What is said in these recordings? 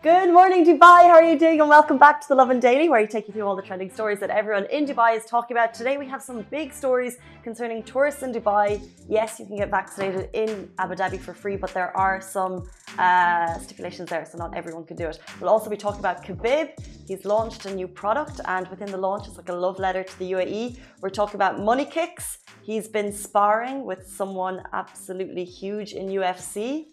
Good morning, Dubai. How are you doing? And welcome back to the Lovin Daily, where I take you through all the trending stories that everyone in Dubai is talking about. Today, we have some big stories concerning tourists in Dubai. Yes, you can get vaccinated in Abu Dhabi for free, but there are some uh, stipulations there, so not everyone can do it. We'll also be talking about Khabib. He's launched a new product, and within the launch, it's like a love letter to the UAE. We're talking about money kicks. He's been sparring with someone absolutely huge in UFC.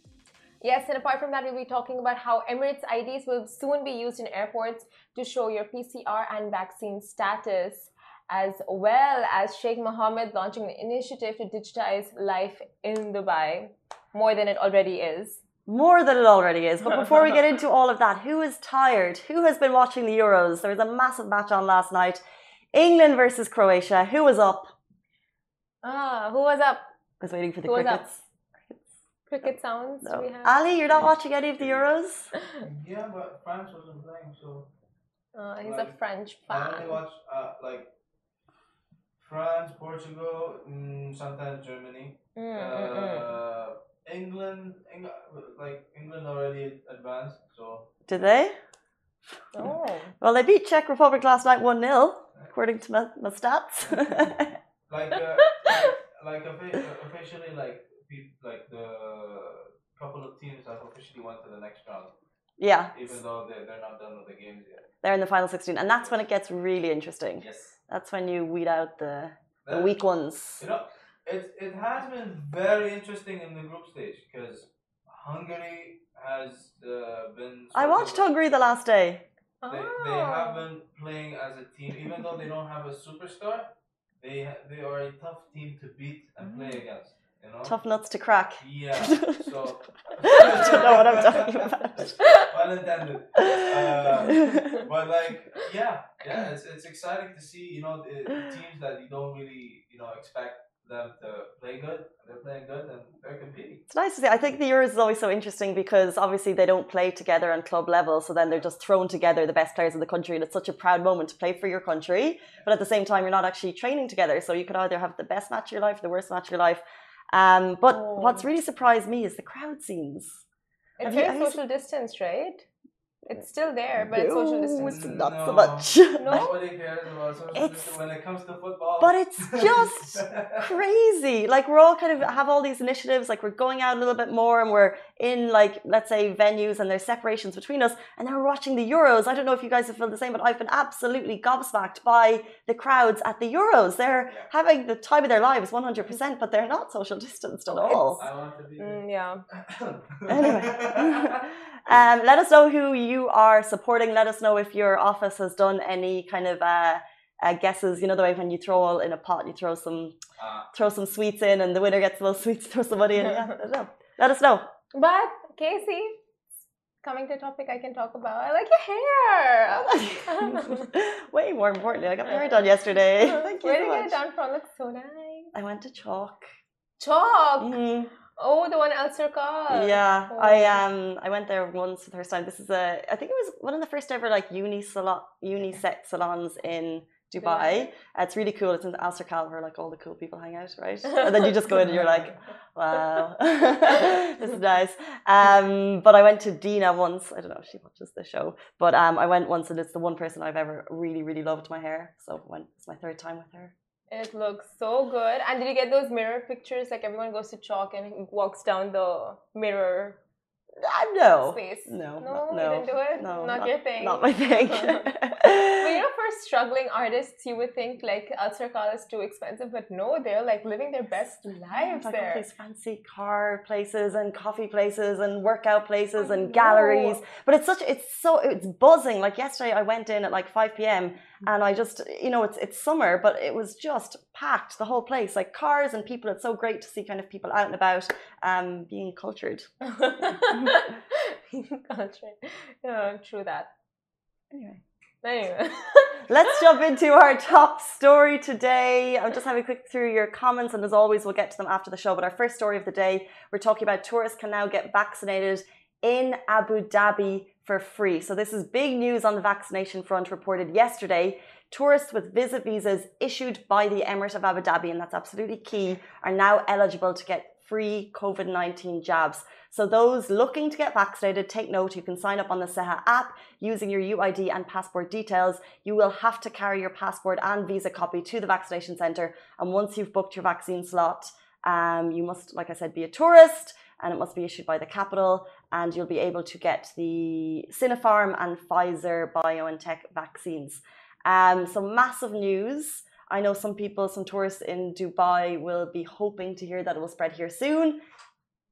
Yes, and apart from that, we'll be talking about how Emirates IDs will soon be used in airports to show your PCR and vaccine status, as well as Sheikh Mohammed launching an initiative to digitize life in Dubai more than it already is. More than it already is. But before we get into all of that, who is tired? Who has been watching the Euros? There was a massive match on last night. England versus Croatia. Who was up? Ah, who was up? I was waiting for the Who crickets. Cricket sounds. No. We have. Ali, you're not watching any of the Euros? Yeah, but France wasn't playing, so Uh, he's a Like, French I fan. only watch uh, like France, Portugal, mm, sometimes Germany, Mm, mm, mm. uh, England, Eng- like England already advanced, so Did they? Oh. Well, they beat Czech Republic last night 1 0, according to my, my stats. like uh, like, like uh, officially like peop- like the couple of teams have officially went to the next round, yeah, even though they they're not done with the games yet. they're in the final 16. And that's when it gets really interesting. Yes. That's when you weed out the, the weak ones. You know, it it has been very interesting in the group stage because Hungary has uh, been. I watched of- Hungary the last day. They, they Oh. have been playing as a team, even though they don't have a superstar. They they are a tough team to beat and play against. You know. Tough nuts to crack. Yeah. So. I don't know what I'm talking about. Well intended. Uh, but like, yeah, yeah, it's, it's exciting to see, you know, the, the teams that you don't really, you know, expect them to play good. They're playing good and they're competing. It's nice to see. I think the Euros is always so interesting because obviously they don't play together on club level, so then they're just thrown together, the best players in the country, and it's such a proud moment to play for your country. But at the same time, you're not actually training together, so you could either have the best match of your life, the worst match of your life. Um, but Oh. what's really surprised me is the crowd scenes. It's very social distance, right? It's still there, but it's social No, distance. it's not so No. much. No? Nobody cares about social It's- distance when it comes to football. But it's just crazy. Like we're all kind of have all these initiatives. Like we're going out a little bit more, and we're in like let's say venues, and there's separations between us. And then we're watching the Euros. I don't know if you guys have felt the same, but I've been absolutely gobsmacked by the crowds at the Euros. They're Yeah. having the time of their lives, 100, percent but they're not social distanced at all. I want to be. Mm, yeah. Anyway. Um, let us know who you are supporting. Let us know if your office has done any kind of uh, uh, guesses. You know the way when you throw all in a pot, you throw some Ah. throw some sweets in, and the winner gets those sweets. Throw some money in. Yeah, let us know. Let us know. But Casey, coming to a topic I can talk about. I like your hair. Way more importantly, I got my hair done yesterday. Thank you Where so did you get it done from? Looks so nice. I went to chalk. Chalk. Mhm. Oh, the one Alserkal. Yeah, Oh. I um I went there once for the first time. This is a I think it was one of the first ever like uni salon unisex salons in Dubai. Uh, It's really cool. It's in Al Alserkal where like all the cool people hang out, right? and then you just go in and you're like, wow, this is nice. Um, but I went to Dina once. I don't know if she watches the show, but um, I went once and it's the one person I've ever really really loved my hair. So went. It's my third time with her. It looks so good. And did you get those mirror pictures? Like everyone goes to chalk and walks down the mirror Uh, no, space. no, no, not- you didn't do it. no, not, your thing. Not my thing. But you know, for struggling artists, you would think like Alserkal is too expensive, but no, they're like living their best lives like all there. these fancy car places and coffee places and workout places I and know. galleries. But it's such it's so it's buzzing. Like yesterday I went in at like 5 p.m. and I just you know it's it's summer, but it was just packed the whole place. Like cars and people. It's so great to see kind of people out and about um being cultured. Culture. Yeah, true that. Anyway. Anyway. Let's jump into our top story today. I'm just having a quick through your comments, and as always, we'll get to them after the show. But our first story of the day, we're talking about tourists can now get vaccinated in Abu Dhabi for free. So, this is big news on the vaccination front reported yesterday. Tourists with visit visas issued by the Emirate of Abu Dhabi, and that's absolutely key, are now eligible to get free COVID 19 jabs. So, those looking to get vaccinated, take note you can sign up on the Seha app using your UID and passport details. You will have to carry your passport and visa copy to the vaccination centre. And once you've booked your vaccine slot, um, you must, like I said, be a tourist and it must be issued by the capital. And you'll be able to get the Sinopharm and Pfizer BioNTech vaccines. Um, so, massive news. I know some people, some tourists in Dubai will be hoping to hear that it will spread here soon.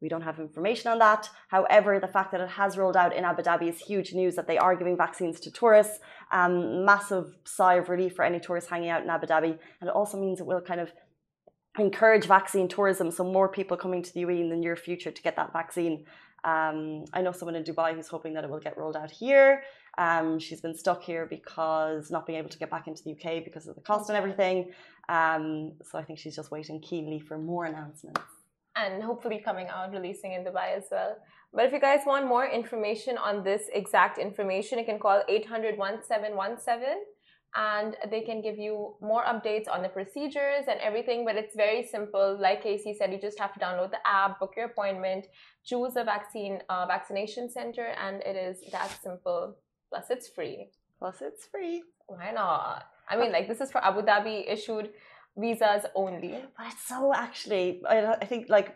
We don't have information on that. However, the fact that it has rolled out in Abu Dhabi is huge news that they are giving vaccines to tourists. Um, massive sigh of relief for any tourists hanging out in Abu Dhabi. And it also means it will kind of encourage vaccine tourism, so more people coming to the UAE in the near future to get that vaccine. Um, I know someone in Dubai who's hoping that it will get rolled out here. Um, she's been stuck here because not being able to get back into the UK because of the cost and everything. Um, so I think she's just waiting keenly for more announcements. And hopefully coming out, releasing in Dubai as well. But if you guys want more information on this exact information, you can call 800 1717 and they can give you more updates on the procedures and everything. But it's very simple. Like Casey said, you just have to download the app, book your appointment, choose a vaccine uh, vaccination center, and it is that simple. Plus, it's free. Plus, it's free. Why not? I mean, uh, like this is for Abu Dhabi issued visas only. But it's so actually, I, I think like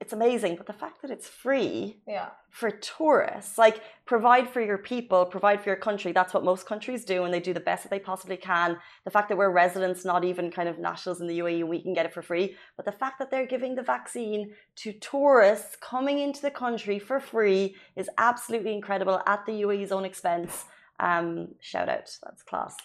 it's amazing. But the fact that it's free yeah. for tourists, like provide for your people, provide for your country. That's what most countries do, and they do the best that they possibly can. The fact that we're residents, not even kind of nationals in the UAE, we can get it for free. But the fact that they're giving the vaccine to tourists coming into the country for free is absolutely incredible at the UAE's own expense. Um, shout out. That's class.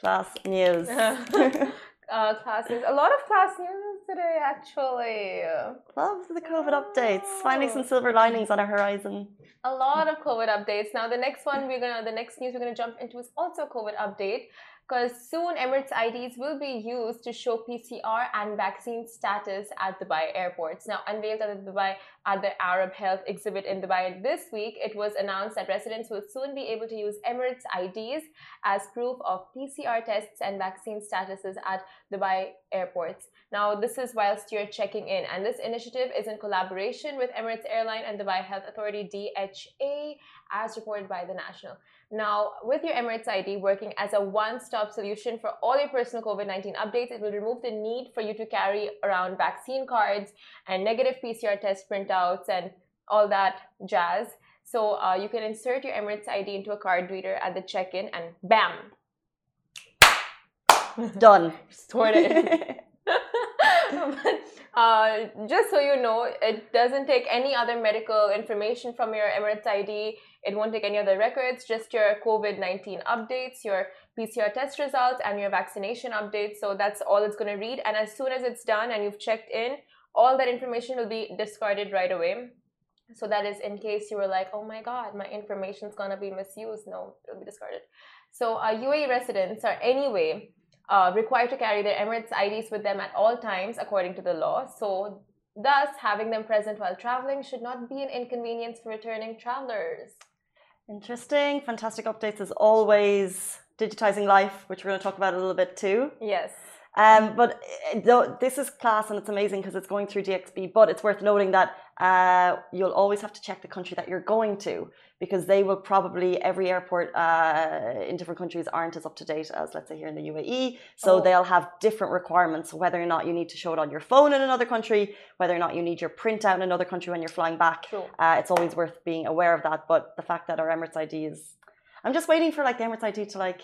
Class news. uh, class news. A lot of class news today, actually. Uh, Love the COVID updates. Finding some silver linings on our horizon. A lot of COVID updates. Now, the next one we're gonna, the next news we're gonna jump into is also a COVID update because soon Emirates IDs will be used to show PCR and vaccine status at Dubai airports. Now, unveiled at the Dubai at the Arab Health exhibit in Dubai this week, it was announced that residents will soon be able to use Emirates IDs as proof of PCR tests and vaccine statuses at Dubai airports. Now, this is whilst you're checking in, and this initiative is in collaboration with Emirates Airline and Dubai Health Authority DHA, as reported by the National. Now, with your Emirates ID working as a one stop solution for all your personal COVID 19 updates, it will remove the need for you to carry around vaccine cards and negative PCR test printouts and all that jazz. So, uh, you can insert your Emirates ID into a card reader at the check in and bam! Done. Stored it. uh, just so you know, it doesn't take any other medical information from your Emirates ID it won't take any other records, just your COVID 19 updates, your PCR test results, and your vaccination updates. So that's all it's going to read. And as soon as it's done and you've checked in, all that information will be discarded right away. So that is in case you were like, oh my God, my information is going to be misused. No, it'll be discarded. So uh, UAE residents are anyway uh, required to carry their Emirates IDs with them at all times according to the law. So thus, having them present while traveling should not be an inconvenience for returning travelers. Interesting. Fantastic updates as always. Digitizing life, which we're going to talk about a little bit too. Yes. Um, but eh, this is class and it's amazing because it's going through DXB. But it's worth noting that uh, you'll always have to check the country that you're going to because they will probably every airport uh, in different countries aren't as up to date as let's say here in the UAE. So oh. they'll have different requirements. Whether or not you need to show it on your phone in another country, whether or not you need your printout in another country when you're flying back. Sure. Uh, it's always worth being aware of that. But the fact that our Emirates ID is, I'm just waiting for like the Emirates ID to like,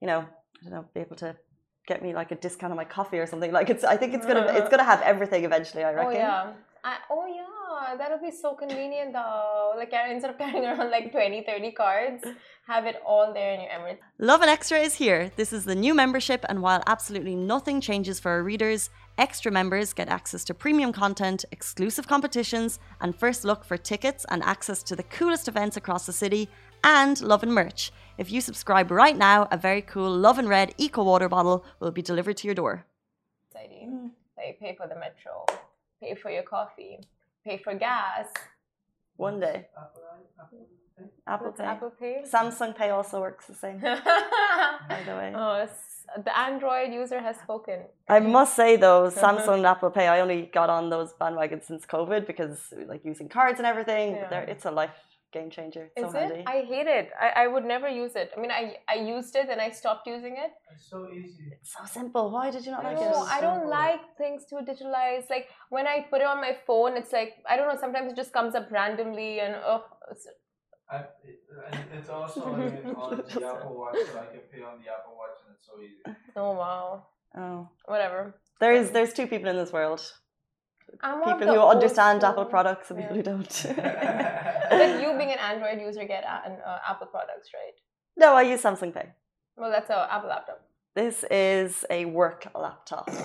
you know, I don't know, be able to get me like a discount on my coffee or something. Like it's, I think it's gonna, it's gonna have everything eventually. I oh, reckon. Oh yeah. I, oh yeah, that'll be so convenient though. Like instead of carrying around like 20, 30 cards, have it all there in your Emirates. Lovin Extra is here. This is the new membership, and while absolutely nothing changes for our readers, extra members get access to premium content, exclusive competitions, and first look for tickets and access to the coolest events across the city, and Lovin merch. If you subscribe right now, a very cool Lovin Red Eco Water bottle will be delivered to your door. They pay for the metro pay for your coffee, pay for gas. One day. Apple, Apple Pay? Apple Pay. Apple Pay. Samsung Pay also works the same. By the way. oh, s- the Android user has spoken. I must say though, uh-huh. Samsung and Apple Pay, I only got on those bandwagons since COVID because like using cards and everything, Yeah. they're, it's a life game changer. It's Is so handy. it? I hate it. I, I would never use it. I mean, I I used it and I stopped using it. It's so easy. It's so simple. Why did you not like no, it? I don't Simple. like things to digitalize. Like when I put it on my phone, it's like I don't know. Sometimes it just comes up randomly, and oh, it's- I, it's also I mean, on the Apple Watch, so I can pay on the Apple Watch, and it's so easy. oh wow, Oh. whatever. There's there's two people in this world. I'm one of People who understand Apple products and Yeah. people who don't. But you being an Android user get a- an, uh, Apple products, right? no, I use Samsung Pay. Well, that's a Apple laptop. This is a work laptop.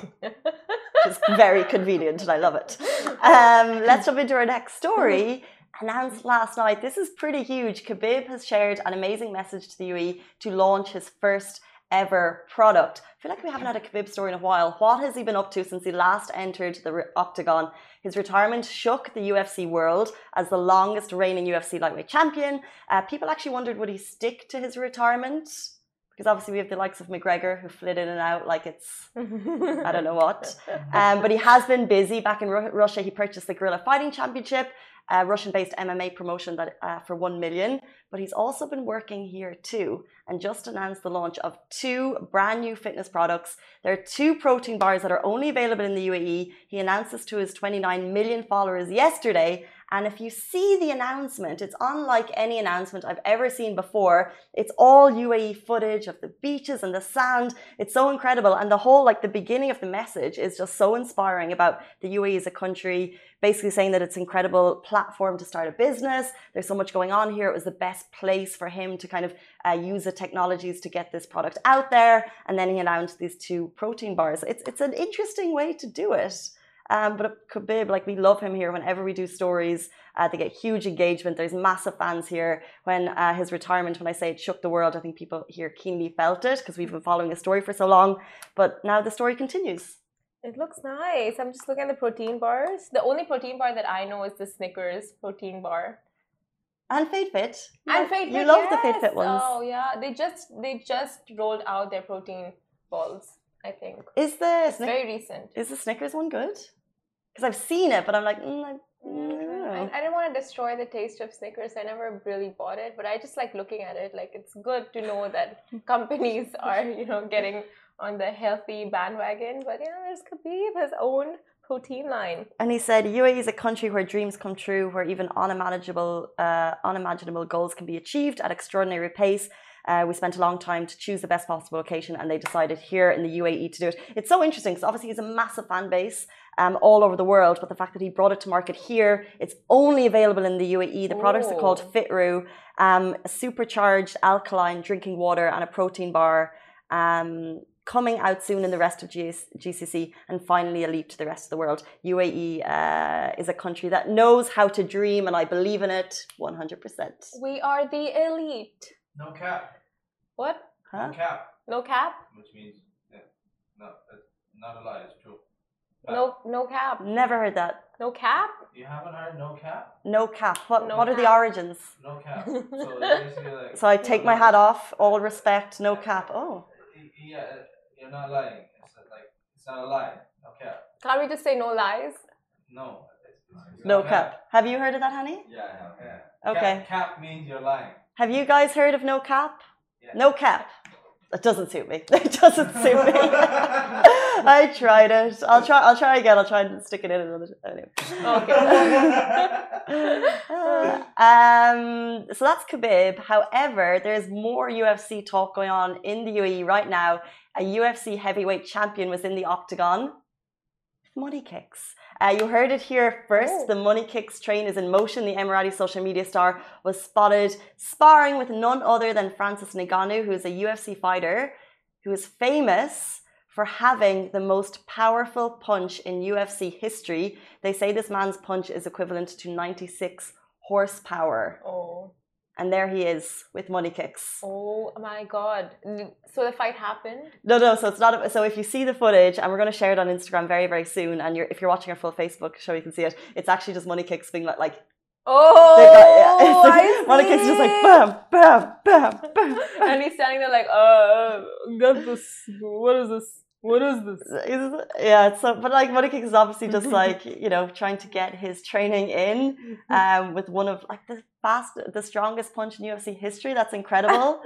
It's very convenient and I love it. Um, let's jump into our next story. Announced last night, this is pretty huge. Khabib has shared an amazing message to the UAE to launch his first ever product. I feel like we haven't had a Khabib story in a while. What has he been up to since he last entered the octagon? His retirement shook the UFC world as the longest reigning UFC lightweight champion. Uh, people actually wondered would he stick to his retirement? Because obviously we have the likes of McGregor who flit in and out like it's I don't know what. Um, but he has been busy. Back in Ru- Russia, he purchased the Gorilla Fighting Championship, a Russian-based MMA promotion that uh, for one million. But he's also been working here too, and just announced the launch of two brand new fitness products. There are two protein bars that are only available in the UAE. He announced this to his 29 million followers yesterday. And if you see the announcement, it's unlike any announcement I've ever seen before. It's all UAE footage of the beaches and the sand. It's so incredible. And the whole, like the beginning of the message is just so inspiring about the UAE as a country, basically saying that it's an incredible platform to start a business. There's so much going on here. It was the best place for him to kind of uh, use the technologies to get this product out there. And then he announced these two protein bars. It's, it's an interesting way to do it. Um, but Khabib, like we love him here. Whenever we do stories, uh, they get huge engagement. There's massive fans here. When uh, his retirement, when I say it shook the world, I think people here keenly felt it because we've been following the story for so long. But now the story continues. It looks nice. I'm just looking at the protein bars. The only protein bar that I know is the Snickers protein bar. And Fade Fit. And Fade You love the yes. Fade Fit ones. Oh yeah, they just they just rolled out their protein balls. I think Is the it's very recent. is the Snickers one good? Because I've seen it, but I'm like, mm, I, mm, I don't I, didn't want to destroy the taste of Snickers. I never really bought it, but I just like looking at it. Like it's good to know that companies are, you know, getting on the healthy bandwagon. But you know, there's Khabib, his own protein line. And he said, UAE is a country where dreams come true, where even unimaginable, uh, unimaginable goals can be achieved at extraordinary pace. Uh, we spent a long time to choose the best possible location, and they decided here in the UAE to do it. It's so interesting because obviously he's a massive fan base um, all over the world, but the fact that he brought it to market here, it's only available in the UAE. The products are called Oh. Fitru, um, a supercharged alkaline drinking water and a protein bar. Um, coming out soon in the rest of GS- GCC and finally a leap to the rest of the world. UAE uh, is a country that knows how to dream, and I believe in it 100%. We are the elite. No cap. What? Huh? No cap. No cap? Which means, yeah, no, not a lie. It's true. No, no cap. Never heard that. No cap? You haven't heard no cap? No cap. What, No what are the origins? No cap. So like. So I take my hat off, all respect, no cap. Oh. Yeah, you're not lying. It's not like it's not a lie. No cap. Can't we just say no lies? No. It's, it's, it's No not cap. Have you heard of that, honey? Yeah, I have. Yeah. Okay. Cap, cap means you're lying. Have you guys heard of no cap? Yeah. No cap. That doesn't suit me. It doesn't suit me. I tried it. I'll try. I'll try again. I'll try and stick it in another. Anyway. um, so that's Khabib. However, there's more UFC talk going on in the UAE right now. A UFC heavyweight champion was in the octagon. Money kicks. Uh, you heard it here first. Oh. The Money Kicks train is in motion. The Emirati social media star was spotted sparring with none other than Francis Ngannou, who is a UFC fighter who is famous for having the most powerful punch in UFC history. They say this man's punch is equivalent to 96 horsepower. Oh. And there he is with money kicks. Oh my god. So the fight happened? No, no. So it's not. A, so if you see the footage, and we're going to share it on Instagram very, very soon. And you're, if you're watching our full Facebook show, you can see it. It's actually just money kicks being like, like Oh, Got, yeah. I Monica is just like see. bam, bam, bam, bam. and he's standing there like, uh, get this. What is this? What is this? Yeah, it's so, but like Monica is obviously just like you know trying to get his training in um, with one of like the fast, the strongest punch in UFC history. That's incredible.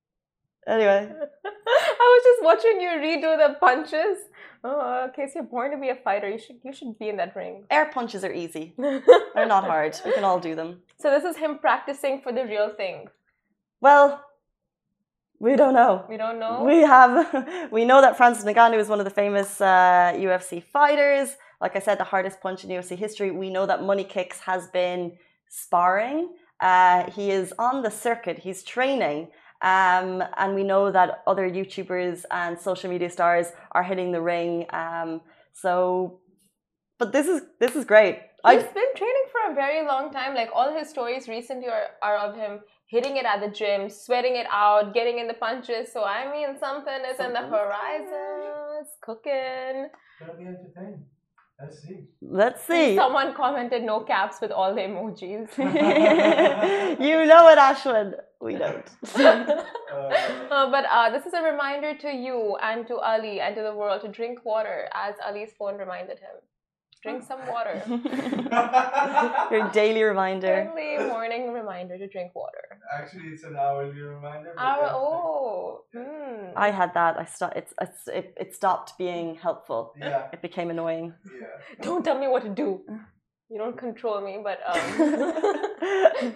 anyway, I was just watching you redo the punches. Oh, in case you're born to be a fighter, you should you should be in that ring. air punches are easy. They're not hard. We can all do them. so this is him practicing for the real thing. Well, we don't know. We don't know. We have, we know that Francis Ngannou is one of the famous uh, UFC fighters. Like I said, the hardest punch in UFC history. We know that Money Kicks has been sparring. Uh, he is on the circuit. He's training. Um, and we know that other YouTubers and social media stars are hitting the ring. Um, so, but this is this is great. He's I been training for a very long time. Like all his stories recently are, are of him hitting it at the gym, sweating it out, getting in the punches. So I mean, something is in the Something's horizon. It's cooking. Gonna be entertaining. Let's see. let's see. Someone commented no caps with all the emojis. you know it, Ashwin. We don't. Uh, Uh, but uh, this is a reminder to you and to Ali and to the world to drink water, as Ali's phone reminded him. Drink some water. Your daily reminder. Daily morning reminder to drink water. Actually, it's an hourly reminder. but Our, that's like- oh, hmm. I had that. I sto- it's, it's it, it stopped being helpful. Yeah, It became annoying. yeah. Don't tell me what to do. You don't control me, but um,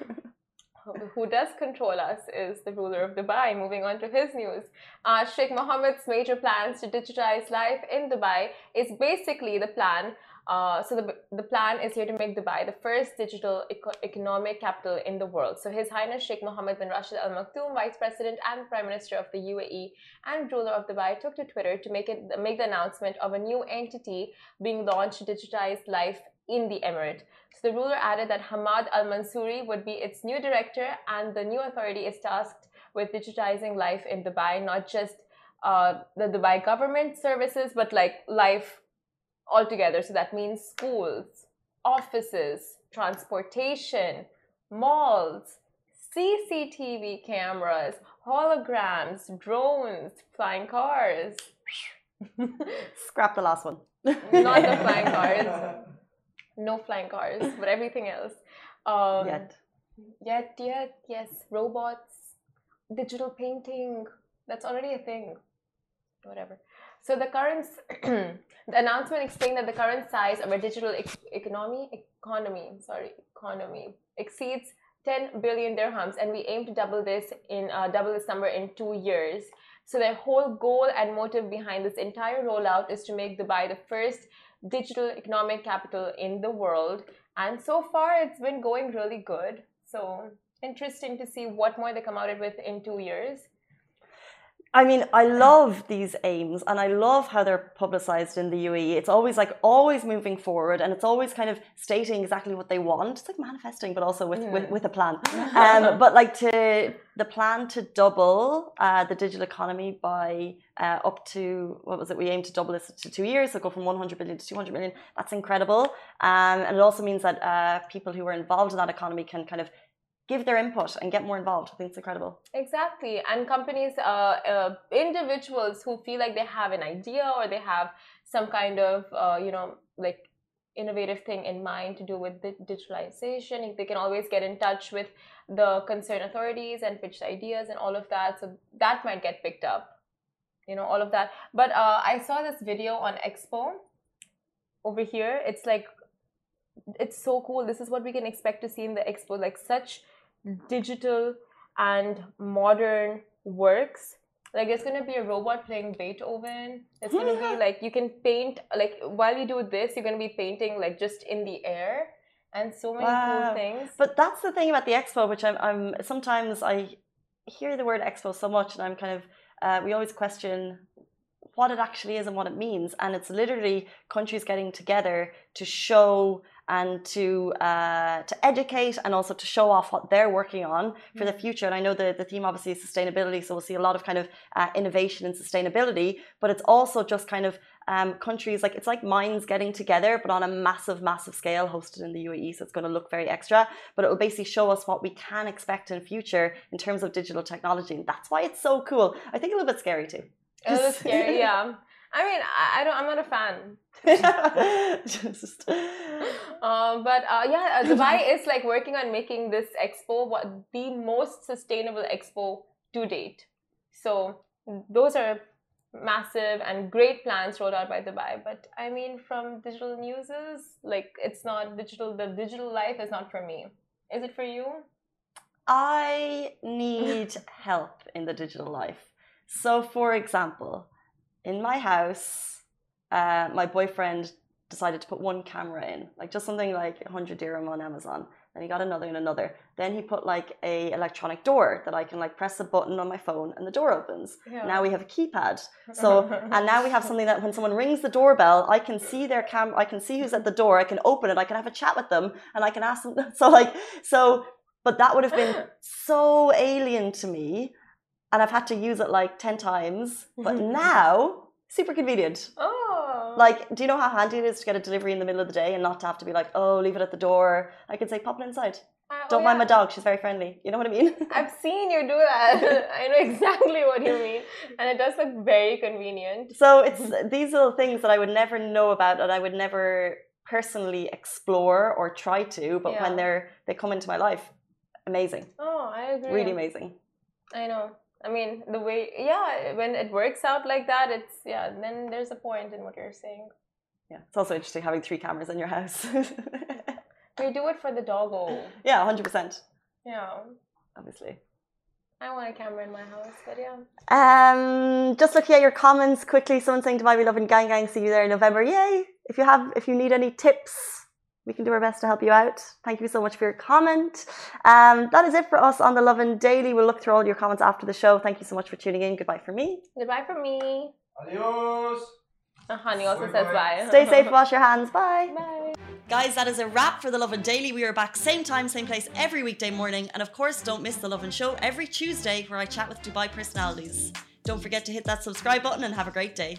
who does control us is the ruler of Dubai. Moving on to his news. Uh, Sheikh Mohammed's major plans to digitize life in Dubai is basically the plan. Uh, so the, the plan is here to make Dubai the first digital eco- economic capital in the world. So His Highness Sheikh Mohammed bin Rashid Al Maktoum, Vice President and Prime Minister of the UAE and ruler of Dubai, took to Twitter to make it make the announcement of a new entity being launched to digitize life in the emirate. So the ruler added that Hamad Al Mansouri would be its new director, and the new authority is tasked with digitizing life in Dubai, not just uh, the Dubai government services, but like life altogether. So that means schools, offices, transportation, malls, CCTV cameras, holograms, drones, flying cars. Scrap the last one. Not the flying cars. No flying cars, but everything else. Um, Yet. Yet, yet, yes. Robots, digital painting. That's already a thing. Whatever. So the current, the announcement explained that the current size of our digital economy, economy, sorry, economy exceeds 10 billion dirhams, and we aim to double this in uh, double this number in two years. So their whole goal and motive behind this entire rollout is to make Dubai the first digital economic capital in the world. And so far, it's been going really good. So interesting to see what more they come out with in two years. I mean, I love these aims and I love how they're publicized in the UAE. It's always like always moving forward and it's always kind of stating exactly what they want. It's like manifesting, but also with, with, with a plan. Um, but like to the plan to double uh, the digital economy by uh, up to what was it? We aim to double this to two years, so go from 100 billion to 200 million. That's incredible. Um, and it also means that uh, people who are involved in that economy can kind of give their input and get more involved. I think it's incredible. Exactly. And companies, uh, uh, individuals who feel like they have an idea or they have some kind of, uh, you know, like innovative thing in mind to do with di- digitalization, they can always get in touch with the concerned authorities and pitch ideas and all of that. So that might get picked up, you know, all of that. But uh, I saw this video on Expo over here. It's like, it's so cool. This is what we can expect to see in the Expo, like such digital and modern works. Like it's gonna be a robot playing Beethoven. It's gonna be like you can paint like while you do this, you're gonna be painting like just in the air and so many Wow. cool things. But that's the thing about the expo, which I'm, I'm sometimes I hear the word expo so much, and I'm kind of uh, we always question what it actually is and what it means, and it's literally countries getting together to show and to uh, to educate and also to show off what they're working on for the future. And I know the, the theme obviously is sustainability, so we'll see a lot of kind of uh, innovation and sustainability, but it's also just kind of um, countries like it's like minds getting together, but on a massive, massive scale, hosted in the UAE. So it's going to look very extra, but it will basically show us what we can expect in future in terms of digital technology. And that's why it's so cool. I think a little bit scary too. A little scary, yeah. I mean, I, I don't. I'm not a fan. Just, Um, but uh, yeah, uh, Dubai is like working on making this expo what the most sustainable expo to date. So those are massive and great plans rolled out by Dubai. But I mean, from digital newses, like it's not digital. The digital life is not for me. Is it for you? I need help in the digital life. So, for example, in my house, uh, my boyfriend decided to put one camera in, like just something like 100 dirham on Amazon. Then he got another and another. Then he put like a electronic door that I can like press a button on my phone and the door opens. Yeah. Now we have a keypad. So and now we have something that when someone rings the doorbell, I can see their cam. I can see who's at the door. I can open it. I can have a chat with them, and I can ask them. So like so, but that would have been so alien to me, and I've had to use it like ten times. But now, super convenient. Oh, Like, do you know how handy it is to get a delivery in the middle of the day and not to have to be like, oh, leave it at the door? I can say, pop it inside. Uh, oh, Don't mind my dog. She's very friendly. You know what I mean? I've seen you do that. I know exactly what you mean, and it does look very convenient. So it's these little things that I would never know about and I would never personally explore or try to, but Yeah. when they're they come into my life, amazing. Oh, I agree. Really amazing. I know. I mean, the way, yeah, when it works out like that, it's, yeah, then there's a point in what you're saying. Yeah. It's also interesting having three cameras in your house. We do it for the doggo. yeah, hundred percent. Yeah. Obviously. I want a camera in my house, but yeah. Um, just looking at your comments quickly. Someone saying Dubai, we love and gang gang. See you there in November. Yay! If you have, if you need any tips, we can do our best to help you out. Thank you so much for your comment. Um, that is it for us on the Lovin Daily. We'll look through all your comments after the show. Thank you so much for tuning in. Goodbye for me. Goodbye from me. Adios. Uh, Honey also says bye. Stay safe. Wash your hands. Bye. Bye. Guys, that is a wrap for the Lovin Daily. We are back same time, same place every weekday morning. And of course, don't miss the Lovin Show every Tuesday where I chat with Dubai personalities. Don't forget to hit that subscribe button and have a great day.